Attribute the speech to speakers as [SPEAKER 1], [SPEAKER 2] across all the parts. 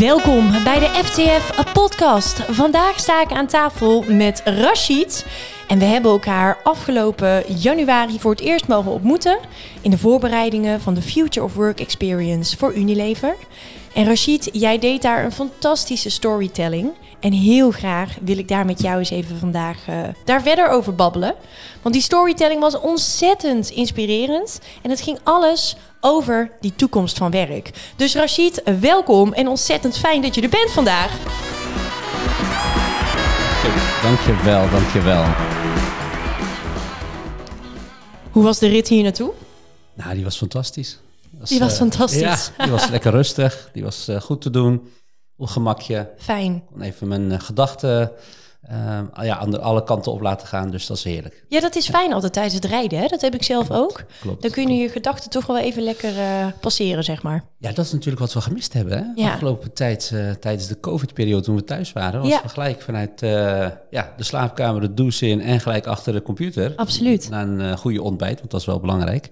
[SPEAKER 1] Welkom bij de FTF podcast. Vandaag sta ik aan tafel met Rashid. En we hebben elkaar afgelopen januari voor het eerst mogen ontmoeten in de voorbereidingen van de Future of Work Experience voor Unilever. En Rashid, jij deed daar een fantastische storytelling. En heel graag wil ik daar met jou eens even vandaag uh, daar verder over babbelen. Want die storytelling was ontzettend inspirerend. En het ging alles over die toekomst van werk. Dus Rashid, welkom en ontzettend fijn dat je er bent vandaag.
[SPEAKER 2] Dankjewel, dankjewel.
[SPEAKER 1] Hoe was de rit hier naartoe?
[SPEAKER 2] Nou, die was fantastisch.
[SPEAKER 1] die was uh, fantastisch.
[SPEAKER 2] Ja, die was lekker rustig. Die was uh, goed te doen. Op gemakje.
[SPEAKER 1] Fijn.
[SPEAKER 2] Kon even mijn uh, gedachten uh, ja, aan de, alle kanten op laten gaan. Dus dat is heerlijk.
[SPEAKER 1] Ja, dat is fijn altijd tijdens het rijden. Hè? Dat heb ik zelf ook. Klopt, Dan kun je je gedachten toch wel even lekker uh, passeren, zeg maar.
[SPEAKER 2] Ja, dat is natuurlijk wat we gemist hebben. Hè? Ja. Afgelopen tijd, uh, tijdens de COVID-periode toen we thuis waren, was ja. we gelijk vanuit ja, de slaapkamer de douche in en gelijk achter de computer.
[SPEAKER 1] Absoluut.
[SPEAKER 2] Na een goede ontbijt, want dat is wel belangrijk.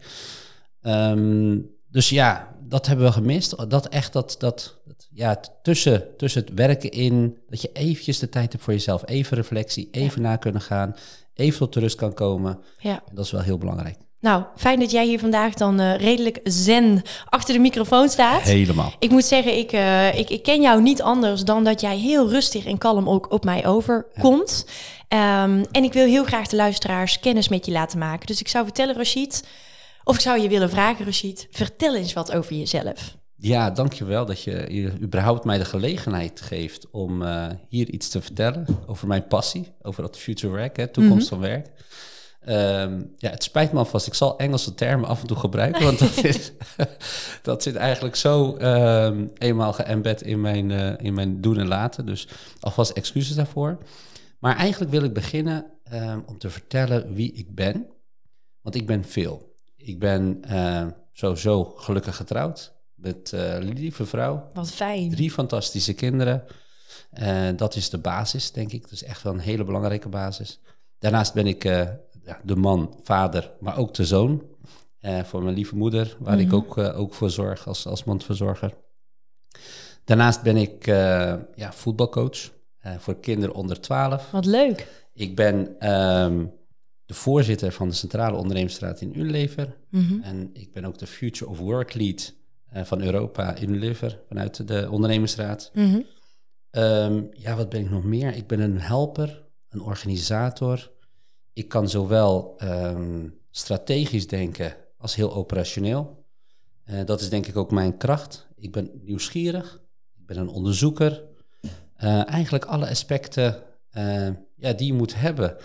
[SPEAKER 2] Um, dus ja, dat hebben we gemist. Dat echt dat, dat, dat, ja, tussen, tussen het werken in, dat je eventjes de tijd hebt voor jezelf. Even reflectie, even na kunnen gaan, even tot rust kan komen. Ja. En dat is wel heel belangrijk.
[SPEAKER 1] Nou, fijn dat jij hier vandaag dan uh, redelijk zen achter de microfoon staat.
[SPEAKER 2] Helemaal.
[SPEAKER 1] Ik moet zeggen, ik, uh, ik, ik, ken jou niet anders dan dat jij heel rustig en kalm ook op mij overkomt. Ja. Um, en ik wil heel graag de luisteraars kennis met je laten maken. Dus ik zou vertellen, Rashid, of ik zou je willen vragen, Rashid, vertel eens wat over jezelf.
[SPEAKER 2] Ja, dankjewel dat je, je überhaupt mij de gelegenheid geeft om uh, hier iets te vertellen over mijn passie, over dat future work, hè, toekomst mm -hmm. van werk. Um, ja, het spijt me alvast, ik zal Engelse termen af en toe gebruiken, want dat, is, dat zit eigenlijk zo um, eenmaal geëmbed in mijn, uh, in mijn doen en laten. Dus alvast excuses daarvoor. Maar eigenlijk wil ik beginnen um, om te vertellen wie ik ben, want ik ben veel. Ik ben uh, sowieso gelukkig getrouwd met uh, een lieve vrouw.
[SPEAKER 1] Wat fijn.
[SPEAKER 2] Drie fantastische kinderen. Uh, dat is de basis, denk ik. Dat is echt wel een hele belangrijke basis. Daarnaast ben ik de man, vader, maar ook de zoon. voor mijn lieve moeder, waar mm -hmm. ik ook, ook voor zorg als, als mondverzorger. Daarnaast ben ik ja, voetbalcoach voor kinderen onder 12.
[SPEAKER 1] Wat leuk.
[SPEAKER 2] Ik ben um, de voorzitter van de Centrale Ondernemersraad in Unilever. Mm -hmm. En ik ben ook de Future of Work Lead uh, van Europa in Unilever vanuit de Ondernemersraad. Mm -hmm. um, ja, wat ben ik nog meer? Ik ben een helper, een organisator. Ik kan zowel um, strategisch denken als heel operationeel. Uh, dat is denk ik ook mijn kracht. Ik ben nieuwsgierig. Ik ben een onderzoeker. Uh, eigenlijk alle aspecten ja, die je moet hebben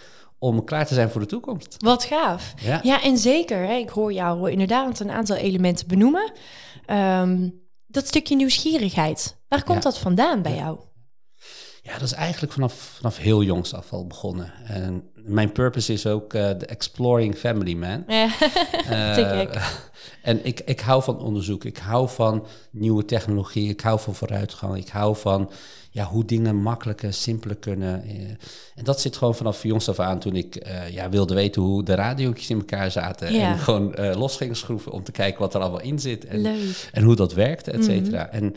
[SPEAKER 2] om klaar te zijn voor de toekomst.
[SPEAKER 1] Wat gaaf. Ja, ja en zeker. Hè, ik hoor jou inderdaad een aantal elementen benoemen. Um, dat stukje nieuwsgierigheid. Waar komt ja. dat vandaan bij jou?
[SPEAKER 2] Ja, dat is eigenlijk vanaf, vanaf heel jongs af al begonnen. En mijn purpose is ook de uh, Exploring Family Man. Ja, uh, en ik, ik hou van onderzoek. Ik hou van nieuwe technologie. Ik hou van vooruitgang. Ik hou van ja, hoe dingen makkelijker, simpeler kunnen. Eh, en dat zit gewoon vanaf jongs af aan toen ik uh, ja, wilde weten hoe de radiootjes in elkaar zaten. Ja. En gewoon los gingen schroeven om te kijken wat er allemaal in zit. En, en hoe dat werkte, et cetera. Mm -hmm. En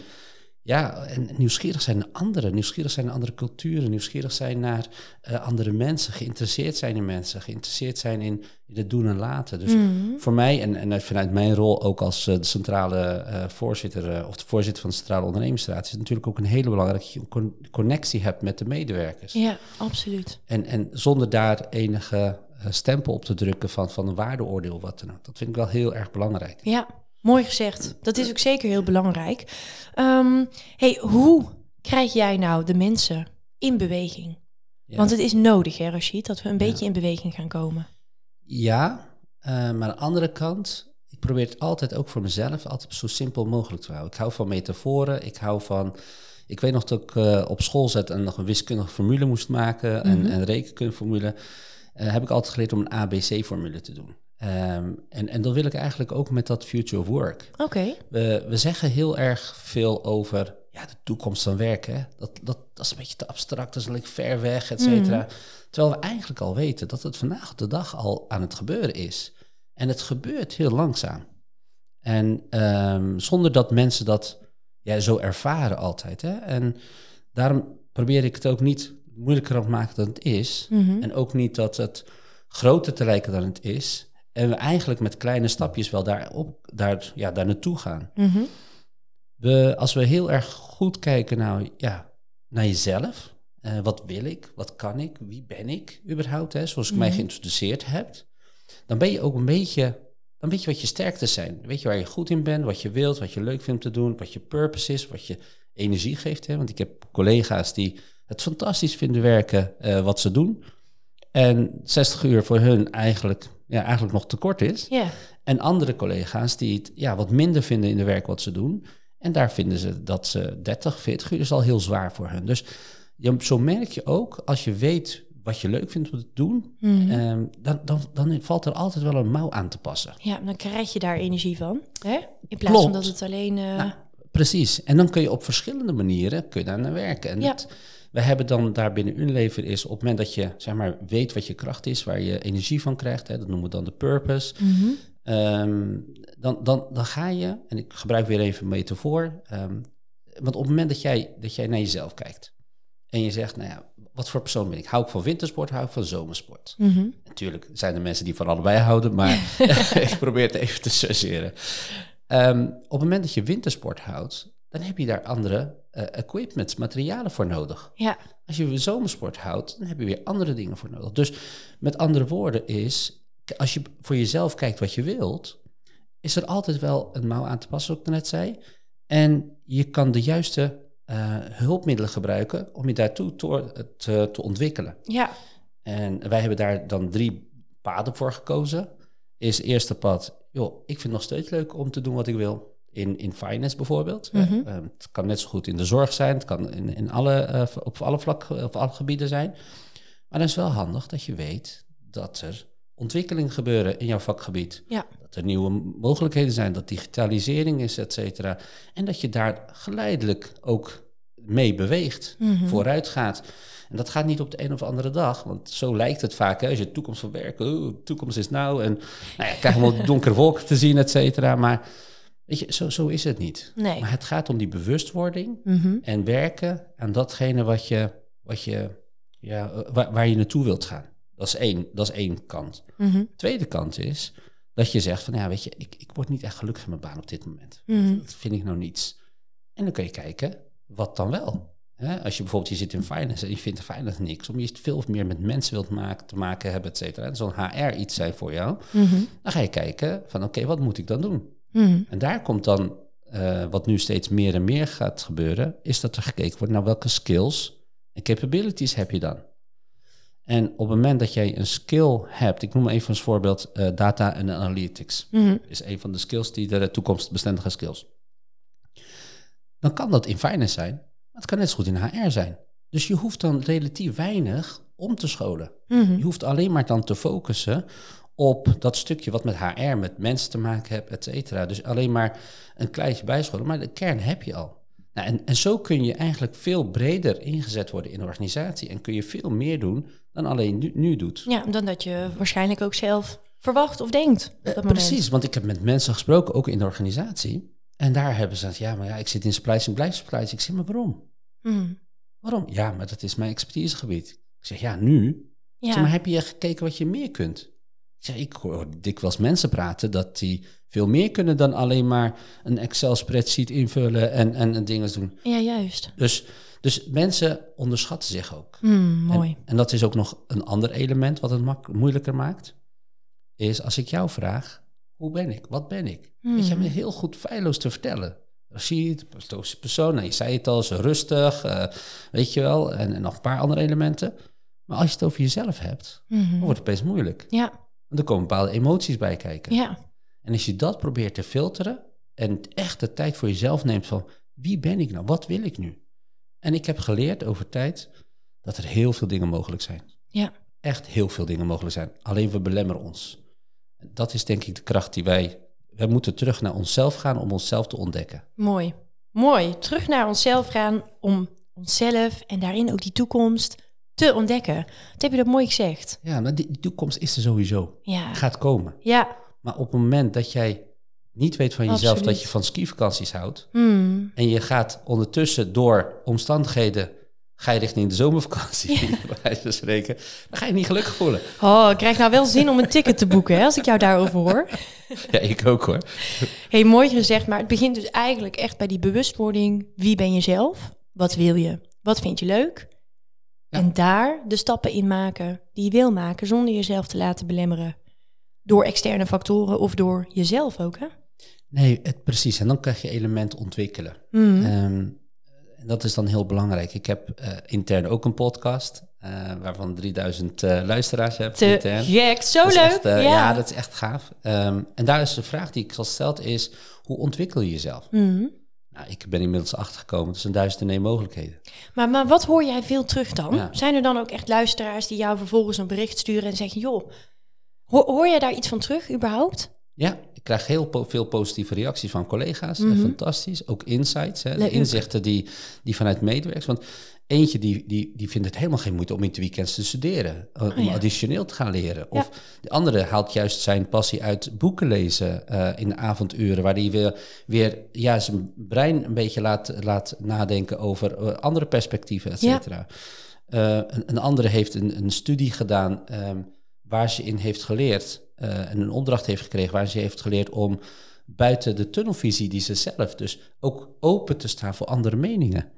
[SPEAKER 2] ja, en nieuwsgierig zijn naar anderen, nieuwsgierig zijn naar andere culturen, nieuwsgierig zijn naar uh, andere mensen, geïnteresseerd zijn in mensen, geïnteresseerd zijn in, het doen en laten. Dus mm. voor mij en, en vanuit mijn rol ook als uh, de centrale uh, voorzitter of de voorzitter van de Centrale Ondernemingsraad is het natuurlijk ook een hele belangrijke con connectie hebt met de medewerkers.
[SPEAKER 1] Ja, absoluut.
[SPEAKER 2] En, en zonder daar enige stempel op te drukken van, van een waardeoordeel wat dan ook. Dat vind ik wel heel erg belangrijk.
[SPEAKER 1] Ja, Mooi gezegd. Dat is ook zeker heel belangrijk. Um, hey, hoe krijg jij nou de mensen in beweging? Ja. Want het is nodig, hè, Rashid, dat we een ja. beetje in beweging gaan komen.
[SPEAKER 2] Ja, uh, maar aan de andere kant, ik probeer het altijd ook voor mezelf altijd zo simpel mogelijk te houden. Ik hou van metaforen, ik hou van... Ik weet nog dat ik uh, op school zat en nog een wiskundige formule moest maken mm -hmm. en een rekenkundeformule. Uh, heb ik altijd geleerd om een ABC-formule te doen. Um, en, en dat wil ik eigenlijk ook met dat Future of Work.
[SPEAKER 1] Oké. Okay.
[SPEAKER 2] We, we zeggen heel erg veel over ja, de toekomst van werken. Dat, dat, dat is een beetje te abstract, dat is like ver weg, et cetera. Mm. Terwijl we eigenlijk al weten dat het vandaag de dag al aan het gebeuren is. En het gebeurt heel langzaam. En um, zonder dat mensen dat ja, zo ervaren altijd. Hè? En daarom probeer ik het ook niet moeilijker op maken dan het is.
[SPEAKER 1] Mhm.
[SPEAKER 2] En ook niet dat het groter te lijken dan het is. En we eigenlijk met kleine stapjes wel daar, op, daar, ja, daar naartoe gaan.
[SPEAKER 1] Mhm.
[SPEAKER 2] We, als we heel erg goed kijken naar, ja, naar jezelf. eh, wat wil ik? Wat kan ik? Wie ben ik überhaupt? Hè? Zoals ik mij
[SPEAKER 1] Mhm.
[SPEAKER 2] geïntroduceerd heb. Dan ben je ook een beetje... Dan weet je wat je sterktes zijn. Weet je waar je goed in bent, wat je wilt, wat je leuk vindt te doen, wat je purpose is, wat je energie geeft. Hè? Want ik heb collega's die het fantastisch vinden werken eh, wat ze doen. En 60 uur voor hun eigenlijk, ja, eigenlijk nog te kort is.
[SPEAKER 1] Ja.
[SPEAKER 2] En andere collega's die het ja, wat minder vinden in de werk wat ze doen. En daar vinden ze dat ze 30, 40 uur is al heel zwaar voor hun. Dus je, zo merk je ook, als je weet wat je leuk vindt om te doen,
[SPEAKER 1] Mhm.
[SPEAKER 2] ehm, dan, dan, dan valt er altijd wel een mouw aan te passen.
[SPEAKER 1] ja, dan krijg je daar energie van. Hè? In plaats van
[SPEAKER 2] Klopt.
[SPEAKER 1] dat het alleen... eh,
[SPEAKER 2] Nou, Precies. En dan kun je op verschillende manieren kun je daar naar werken. En
[SPEAKER 1] Ja.
[SPEAKER 2] het- we hebben dan daar binnen Unilever is op het moment dat je zeg maar weet wat je kracht is, waar je energie van krijgt, hè, dat noemen we dan de purpose.
[SPEAKER 1] mhm.
[SPEAKER 2] Ehm, dan, dan, dan ga je, en ik gebruik weer even een metafoor, ehm, want op het moment dat jij, dat jij naar jezelf kijkt en je zegt, nou ja, wat voor persoon ben ik? Hou ik van wintersport, hou ik van zomersport?
[SPEAKER 1] Mhm.
[SPEAKER 2] Natuurlijk zijn er mensen die van allebei houden, maar ik probeer het even te susseren. Ehm, op het moment dat je wintersport houdt, dan heb je daar andere eh, equipments, materialen voor nodig.
[SPEAKER 1] Ja.
[SPEAKER 2] Als je zomersport houdt, dan heb je weer andere dingen voor nodig. Dus met andere woorden is, als je voor jezelf kijkt wat je wilt, is er altijd wel een mouw aan te passen, zoals ik net zei. En je kan de juiste eh, hulpmiddelen gebruiken om je daartoe te, te, te ontwikkelen.
[SPEAKER 1] Ja.
[SPEAKER 2] En wij hebben daar dan drie paden voor gekozen. Is het eerste pad, joh, ik vind het nog steeds leuk om te doen wat ik wil. In, in finance bijvoorbeeld.
[SPEAKER 1] Mhm.
[SPEAKER 2] Eh, eh, het kan net zo goed in de zorg zijn. Het kan in, in alle, eh, op alle vlakken, op alle gebieden zijn. Maar dan is wel handig dat je weet dat er ontwikkelingen gebeuren in jouw vakgebied.
[SPEAKER 1] Ja.
[SPEAKER 2] Dat er nieuwe mogelijkheden zijn, dat digitalisering is, et cetera. En dat je daar geleidelijk ook mee beweegt,
[SPEAKER 1] Mhm.
[SPEAKER 2] vooruit gaat. En dat gaat niet op de een of andere dag, want zo lijkt het vaak. Hè? Als je toekomst van werken, oh, toekomst is nou. En nou ja, krijgen we wel donkere wolken te zien, et cetera. Maar weet je, zo, zo is het niet.
[SPEAKER 1] Nee.
[SPEAKER 2] Maar het gaat om die bewustwording
[SPEAKER 1] Mhm.
[SPEAKER 2] en werken aan datgene wat je, wat je, ja, eh, waar, waar je naartoe wilt gaan. Dat is één, dat is één kant.
[SPEAKER 1] Mhm.
[SPEAKER 2] Tweede kant is dat je zegt van, ja, weet je, ik, ik word niet echt gelukkig in mijn baan op dit moment.
[SPEAKER 1] Mhm.
[SPEAKER 2] Dat vind ik nou niets. En dan kun je kijken, wat dan wel? Als je bijvoorbeeld, je zit in finance en je vindt finance niks, om je veel meer met mensen wilt maken, te maken hebben, et cetera. En zo'n HR iets zijn voor jou. Dan ga je kijken van, oké, wat moet ik dan doen?
[SPEAKER 1] Mhm.
[SPEAKER 2] En daar komt dan, eh, wat nu steeds meer en meer gaat gebeuren, is dat er gekeken wordt naar welke skills en capabilities heb je dan. En op het moment dat jij een skill hebt, ik noem even als voorbeeld eh, data en analytics,
[SPEAKER 1] Mhm.
[SPEAKER 2] is een van de skills die de toekomstbestendige skills. Dan kan dat in finance zijn, maar het kan net zo goed in HR zijn. Dus je hoeft dan relatief weinig om te scholen.
[SPEAKER 1] Mhm.
[SPEAKER 2] Je hoeft alleen maar dan te focussen op dat stukje wat met HR, met mensen te maken hebt, et cetera. Dus alleen maar een kleintje bijscholen, maar de kern heb je al. Nou, en, en zo kun je eigenlijk veel breder ingezet worden in de organisatie en kun je veel meer doen dan alleen nu, nu doet.
[SPEAKER 1] Ja, dan dat je waarschijnlijk ook zelf verwacht of denkt. Op dat
[SPEAKER 2] Eh, precies, want ik heb met mensen gesproken, ook in de organisatie. En daar hebben ze gezegd, ja, maar ja, ik zit in chain, blijf chain. Ik zeg, maar waarom?
[SPEAKER 1] Mhm.
[SPEAKER 2] Waarom? Ja, maar dat is mijn expertisegebied. Ik zeg, ja, nu?
[SPEAKER 1] Ja.
[SPEAKER 2] zeg, maar heb je gekeken wat je meer kunt? Ik zeg, ik hoor dikwijls mensen praten dat die veel meer kunnen dan alleen maar een Excel-spreadsheet invullen en, en, en dingen doen.
[SPEAKER 1] ja, juist.
[SPEAKER 2] Dus, dus mensen onderschatten zich ook.
[SPEAKER 1] Mm, mooi.
[SPEAKER 2] En, en dat is ook nog een ander element wat het mak- moeilijker maakt. Is als ik jou vraag, hoe ben ik? Wat ben ik? Weet je me heel goed feilloos te vertellen. Rashid, stoïsche persoon, nou, je zei het al, ze rustig, eh, weet je wel, en, en nog een paar andere elementen. Maar als je het over jezelf hebt,
[SPEAKER 1] Mhm.
[SPEAKER 2] dan wordt het opeens moeilijk.
[SPEAKER 1] Ja,
[SPEAKER 2] Want er komen bepaalde emoties bij kijken.
[SPEAKER 1] ja.
[SPEAKER 2] En als je dat probeert te filteren en echt de tijd voor jezelf neemt van wie ben ik nou, wat wil ik nu? En ik heb geleerd over tijd dat er heel veel dingen mogelijk zijn.
[SPEAKER 1] Ja.
[SPEAKER 2] Echt heel veel dingen mogelijk zijn. Alleen we belemmeren ons. Dat is denk ik de kracht die wij... We moeten terug naar onszelf gaan om onszelf te ontdekken.
[SPEAKER 1] Mooi. Mooi. Terug naar onszelf gaan om onszelf en daarin ook die toekomst te ontdekken. Wat heb je dat mooi gezegd?
[SPEAKER 2] Ja, maar die, die toekomst is er sowieso.
[SPEAKER 1] Ja.
[SPEAKER 2] Gaat komen.
[SPEAKER 1] Ja.
[SPEAKER 2] Maar op het moment dat jij niet weet van jezelf dat je van skivakanties houdt.
[SPEAKER 1] Hmm.
[SPEAKER 2] En je gaat ondertussen door omstandigheden ga je richting de zomervakantie, ja. bij wijze van spreken, dan ga je niet gelukkig voelen.
[SPEAKER 1] Oh, ik krijg nou wel zin om een ticket te boeken, hè, als ik jou daarover hoor.
[SPEAKER 2] Ja, ik ook hoor.
[SPEAKER 1] Hey, mooi gezegd, maar het begint dus eigenlijk echt bij die bewustwording. Wie ben je zelf? Wat wil je? Wat vind je leuk? Ja. En daar de stappen in maken die je wil maken, zonder jezelf te laten belemmeren. Door externe factoren of door jezelf ook, hè?
[SPEAKER 2] Nee, het, precies. En dan krijg je elementen ontwikkelen.
[SPEAKER 1] Mm.
[SPEAKER 2] Um, dat is dan heel belangrijk. Ik heb uh, intern ook een podcast, uh, waarvan 3000 uh, luisteraars heb.
[SPEAKER 1] Te
[SPEAKER 2] intern.
[SPEAKER 1] gek, zo leuk.
[SPEAKER 2] Echt,
[SPEAKER 1] ja.
[SPEAKER 2] ja. dat is echt gaaf. Um, en daar is de vraag die ik zal stellen is, hoe ontwikkel je jezelf?
[SPEAKER 1] Mm.
[SPEAKER 2] Nou, ik ben inmiddels achtergekomen, het zijn duizend en één mogelijkheden.
[SPEAKER 1] Maar, maar wat hoor jij veel terug dan?
[SPEAKER 2] Ja.
[SPEAKER 1] Zijn er dan ook echt luisteraars die jou vervolgens een bericht sturen en zeggen, joh, hoor, hoor jij daar iets van terug überhaupt?
[SPEAKER 2] Ja, ik krijg heel po veel positieve reacties van collega's.
[SPEAKER 1] Mhm.
[SPEAKER 2] Fantastisch. Ook insights, hè, de inzichten die, die vanuit medewerkers. Want eentje die, die, die vindt het helemaal geen moeite om in de weekends te studeren. om
[SPEAKER 1] Oh ja.
[SPEAKER 2] additioneel te gaan leren. Of
[SPEAKER 1] Ja.
[SPEAKER 2] de andere haalt juist zijn passie uit boeken lezen uh, in de avonduren. Waar hij weer, weer ja, zijn brein een beetje laat, laat nadenken over uh, andere perspectieven, et
[SPEAKER 1] Ja.
[SPEAKER 2] cetera. Uh, een, een andere heeft een, een studie gedaan um, waar ze in heeft geleerd en een opdracht heeft gekregen waar ze heeft geleerd om buiten de tunnelvisie die ze zelf, dus ook open te staan voor andere meningen.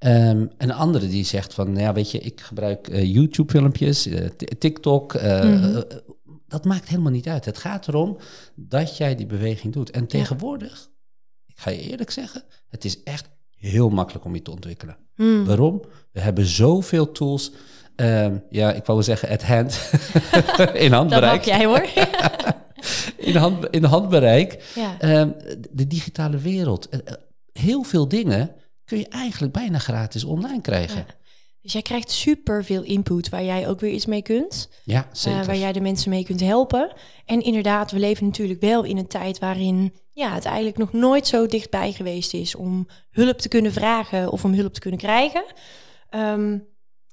[SPEAKER 2] Um, en een andere die zegt van, nou ja, weet je, ik gebruik uh, YouTube-filmpjes, uh, TikTok. Mm -hmm. dat maakt helemaal niet uit. Het gaat erom dat jij die beweging doet. En tegenwoordig, ik ga je eerlijk zeggen, het is echt heel makkelijk om je te ontwikkelen.
[SPEAKER 1] Mm.
[SPEAKER 2] Waarom? We hebben zoveel tools. Um, ja, ik wou zeggen at hand. in handbereik.
[SPEAKER 1] Dat jij hoor.
[SPEAKER 2] in, hand, in handbereik.
[SPEAKER 1] Ja.
[SPEAKER 2] Um, de digitale wereld. Heel veel dingen kun je eigenlijk bijna gratis online krijgen.
[SPEAKER 1] Ja. Dus jij krijgt super veel input waar jij ook weer iets mee kunt.
[SPEAKER 2] Ja, zeker.
[SPEAKER 1] Uh, waar jij de mensen mee kunt helpen. En inderdaad, we leven natuurlijk wel in een tijd waarin ja, het eigenlijk nog nooit zo dichtbij geweest is om hulp te kunnen vragen of om hulp te kunnen krijgen. Um,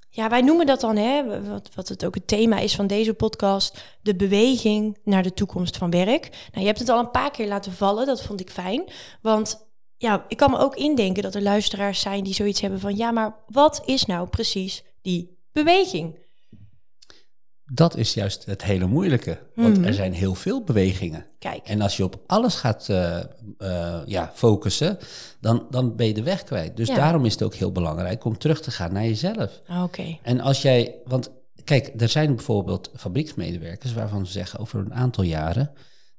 [SPEAKER 1] ja, wij noemen dat dan, hè, wat, wat het ook het thema is van deze podcast, de beweging naar de toekomst van werk. Nou, je hebt het al een paar keer laten vallen, dat vond ik fijn. Want ja, ik kan me ook indenken dat er luisteraars zijn die zoiets hebben van, ja, maar wat is nou precies die beweging?
[SPEAKER 2] Dat is juist het hele moeilijke, want
[SPEAKER 1] Mhm.
[SPEAKER 2] er zijn heel veel bewegingen.
[SPEAKER 1] Kijk.
[SPEAKER 2] En als je op alles gaat uh, uh, ja, focussen, dan, dan ben je de weg kwijt. Dus
[SPEAKER 1] Ja.
[SPEAKER 2] daarom is het ook heel belangrijk om terug te gaan naar jezelf.
[SPEAKER 1] Oké. Okay.
[SPEAKER 2] En als jij, want kijk, er zijn bijvoorbeeld fabrieksmedewerkers waarvan ze zeggen over een aantal jaren,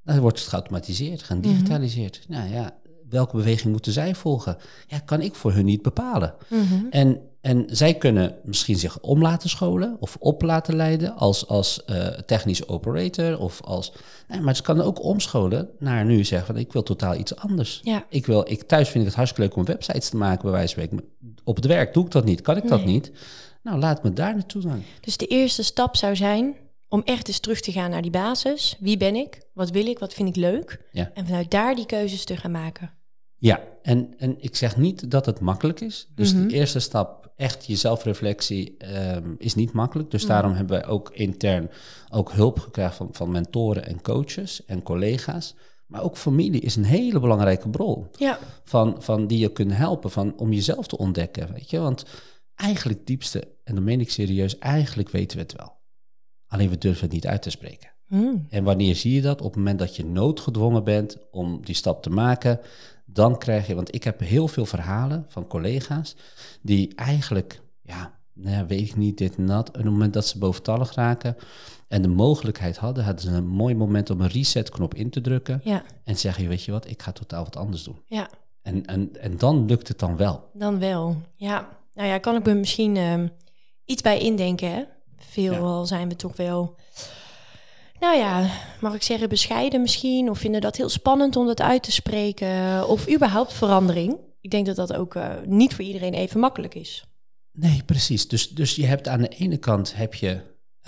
[SPEAKER 2] dan wordt het geautomatiseerd,
[SPEAKER 1] Mhm.
[SPEAKER 2] gedigitaliseerd. Mm-hmm. Nou ja, welke beweging moeten zij volgen? Ja, kan ik voor hun niet bepalen.
[SPEAKER 1] Mm-hmm.
[SPEAKER 2] En, en zij kunnen misschien zich om laten scholen of op laten leiden als, als uh, technisch operator of als... Nee, maar ze kan ook omscholen naar nu zeggen van ik wil totaal iets anders.
[SPEAKER 1] Ja.
[SPEAKER 2] Ik wil, ik, thuis vind ik het hartstikke leuk om websites te maken bij wijze van spreken. Op het werk doe ik dat niet, kan ik dat niet? Nou, laat me daar naartoe gaan.
[SPEAKER 1] Dus de eerste stap zou zijn om echt eens terug te gaan naar die basis. Wie ben ik? Wat wil ik? Wat vind ik leuk?
[SPEAKER 2] Ja.
[SPEAKER 1] En vanuit daar die keuzes te gaan maken.
[SPEAKER 2] Ja, en, en ik zeg niet dat het makkelijk is. Dus
[SPEAKER 1] Mhm.
[SPEAKER 2] de eerste stap, echt je zelfreflectie, ehm, is niet makkelijk. Dus
[SPEAKER 1] Mhm.
[SPEAKER 2] daarom hebben wij ook intern ook hulp gekregen van, van mentoren en coaches en collega's. Maar ook familie is een hele belangrijke bron
[SPEAKER 1] Ja.
[SPEAKER 2] van, van die je kunnen helpen van, om jezelf te ontdekken. Weet je? Want eigenlijk diepste, en dan meen ik serieus, eigenlijk weten we het wel. Alleen we durven het niet uit te spreken.
[SPEAKER 1] Hmm.
[SPEAKER 2] En wanneer zie je dat? Op het moment dat je noodgedwongen bent om die stap te maken, dan krijg je, want ik heb heel veel verhalen van collega's die eigenlijk, ja, nou weet ik niet, dit en dat. En op het moment dat ze boventallig raken en de mogelijkheid hadden, hadden ze een mooi moment om een resetknop in te drukken
[SPEAKER 1] Ja.
[SPEAKER 2] en zeggen, weet je wat, ik ga totaal wat anders doen.
[SPEAKER 1] Ja.
[SPEAKER 2] En, en, en dan lukt het dan wel.
[SPEAKER 1] Dan wel. Ja. Nou ja, kan ik me misschien ehm, iets bij indenken. Hè? Veel zijn we toch wel, nou ja, mag ik zeggen bescheiden misschien. Of vinden dat heel spannend om dat uit te spreken. Of überhaupt verandering. Ik denk dat dat ook eh, niet voor iedereen even makkelijk is.
[SPEAKER 2] Nee, precies. Dus, dus je hebt aan de ene kant heb je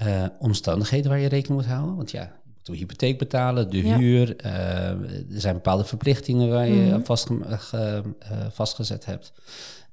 [SPEAKER 2] uh, omstandigheden waar je rekening moet houden. Want ja, je moet de hypotheek betalen, de
[SPEAKER 1] Ja.
[SPEAKER 2] huur. Uh, er zijn bepaalde verplichtingen waar je
[SPEAKER 1] Mhm.
[SPEAKER 2] vast, vastgezet hebt.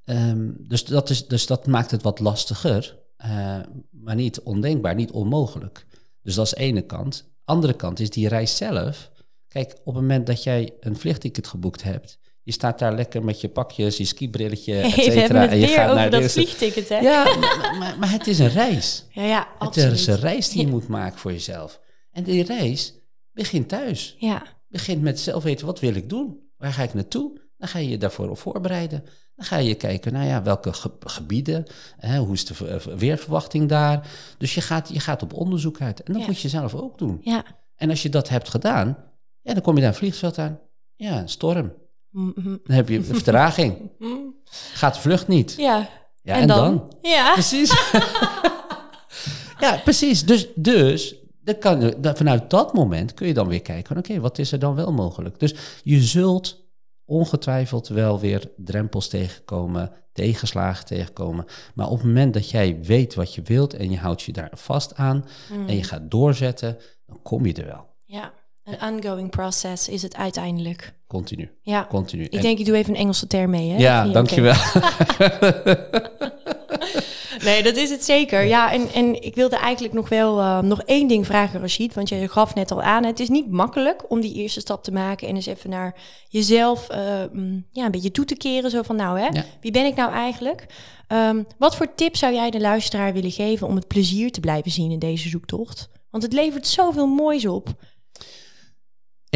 [SPEAKER 2] Um, dus, dat is, dus dat maakt het wat lastiger, uh, maar niet ondenkbaar, niet onmogelijk. Dus dat is de ene kant. Andere kant is die reis zelf. Kijk, op het moment dat jij een vliegticket geboekt hebt, je staat daar lekker met je pakjes, je skibrilletje, et cetera.
[SPEAKER 1] en je gaat naar dat vliegticket, hè?
[SPEAKER 2] Ja, maar, maar, het is een reis.
[SPEAKER 1] Ja, ja, absoluut.
[SPEAKER 2] Het is een reis die je moet maken voor jezelf. En die reis begint thuis.
[SPEAKER 1] Ja.
[SPEAKER 2] Begint met zelf weten, wat wil ik doen? Waar ga ik naartoe? Dan ga je je daarvoor op voorbereiden. Dan ga je kijken, nou ja, welke gebieden, hè, hoe is de weerverwachting daar. Dus je gaat, je gaat op onderzoek uit. En dat moet je zelf ook doen.
[SPEAKER 1] Ja.
[SPEAKER 2] En als je dat hebt gedaan, ja, dan kom je daar een vliegveld aan. Ja, een storm. Dan heb je vertraging. Gaat de vlucht niet.
[SPEAKER 1] Ja.
[SPEAKER 2] Ja, en, dan?
[SPEAKER 1] Ja.
[SPEAKER 2] Precies. ja, precies. Dus, dus dan kan, vanuit dat moment kun je dan weer kijken, oké, wat is er dan wel mogelijk? Dus je zult ongetwijfeld wel weer drempels tegenkomen, tegenslagen tegenkomen. Maar op het moment dat jij weet wat je wilt en je houdt je daar vast aan en je mm. gaat doorzetten, dan kom je er wel.
[SPEAKER 1] Ja. Een ongoing process is het uiteindelijk.
[SPEAKER 2] Continu.
[SPEAKER 1] Ja.
[SPEAKER 2] Continu.
[SPEAKER 1] Ik denk, ik doe even een Engelse term mee. Hè?
[SPEAKER 2] Ja, dankjewel.
[SPEAKER 1] nee, dat is het zeker. Ja, en, en ik wilde eigenlijk nog wel uh, nog één ding vragen, Rashid. Want je gaf net al aan, het is niet makkelijk om die eerste stap te maken... en eens even naar jezelf uh, ja, een beetje toe te keren. Zo van, nou hè, wie ben ik nou eigenlijk? Um, wat voor tips zou jij de luisteraar willen geven... om het plezier te blijven zien in deze zoektocht? Want het levert zoveel moois op.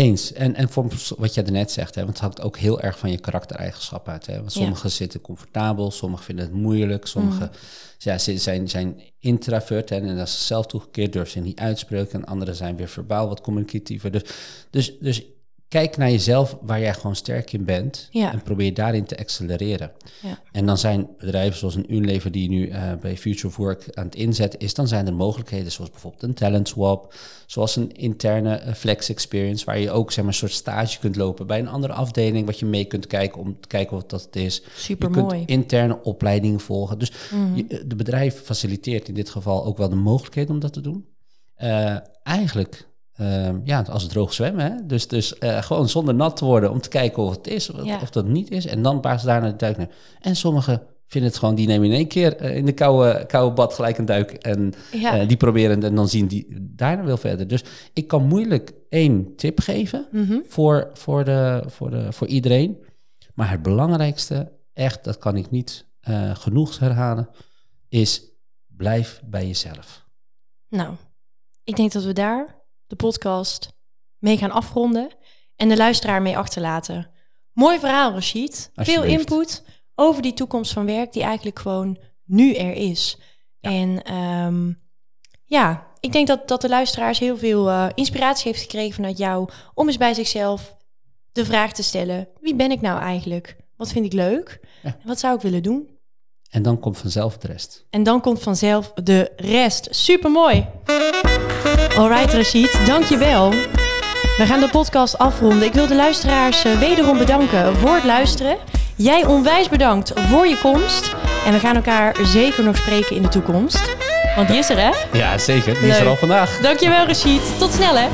[SPEAKER 2] Eens. En, en voor wat jij net zegt, hè, want het hangt ook heel erg van je karaktereigenschappen uit. Hè? Want sommigen zitten comfortabel, sommigen vinden het moeilijk, sommigen mm. ja, zijn, zijn introvert en, en dat is zelf toegekeerd, durven ze niet uitspreken. En anderen zijn weer verbaal wat communicatiever. Dus, dus, dus kijk naar jezelf waar jij gewoon sterk in bent en probeer daarin te accelereren.
[SPEAKER 1] Ja.
[SPEAKER 2] En dan zijn bedrijven zoals een Unilever die nu uh, bij Future of Work aan het inzetten is, dan zijn er mogelijkheden zoals bijvoorbeeld een talent swap, zoals een interne uh, flex experience waar je ook zeg maar een soort stage kunt lopen bij een andere afdeling wat je mee kunt kijken om te kijken wat dat is.
[SPEAKER 1] Super
[SPEAKER 2] je kunt interne opleidingen volgen. Dus mm de bedrijf faciliteert in dit geval ook wel de mogelijkheid om dat te doen. Uh, eigenlijk Ehm, ja, als droog zwemmen. Hè? Dus, dus uh, gewoon zonder nat te worden om te kijken of het is, of, of dat niet is. En dan pas daarna de duik naar. En sommigen vinden het gewoon, die nemen in één keer eh, in de koude, koude bad gelijk een duik. En ja. uh, die proberen en dan zien die daarna wel verder. Dus ik kan moeilijk één tip geven
[SPEAKER 1] mm
[SPEAKER 2] voor, voor, de, voor, de, voor iedereen. Maar het belangrijkste, echt, dat kan ik niet genoeg herhalen, is blijf bij jezelf.
[SPEAKER 1] Nou, ik denk dat we daar de podcast mee gaan afronden en de luisteraar mee achterlaten. Mooi verhaal, Rashid. Veel input over die toekomst van werk die eigenlijk gewoon nu er is. En ehm, ja, ik denk dat, dat de luisteraars heel veel uh, inspiratie heeft gekregen vanuit jou om eens bij zichzelf de vraag te stellen: wie ben ik nou eigenlijk? Wat vind ik leuk? Wat zou ik willen doen?
[SPEAKER 2] En dan komt vanzelf de rest.
[SPEAKER 1] En dan komt vanzelf de rest. Super mooi. Alright, Rashid, dankjewel. We gaan de podcast afronden. Ik wil de luisteraars eh, wederom bedanken voor het luisteren. Jij onwijs bedankt voor je komst. En we gaan elkaar zeker nog spreken in de toekomst. Want die is er, hè?
[SPEAKER 2] Ja, zeker. Die is er al vandaag.
[SPEAKER 1] Dankjewel, Rashid. Tot snel, hè?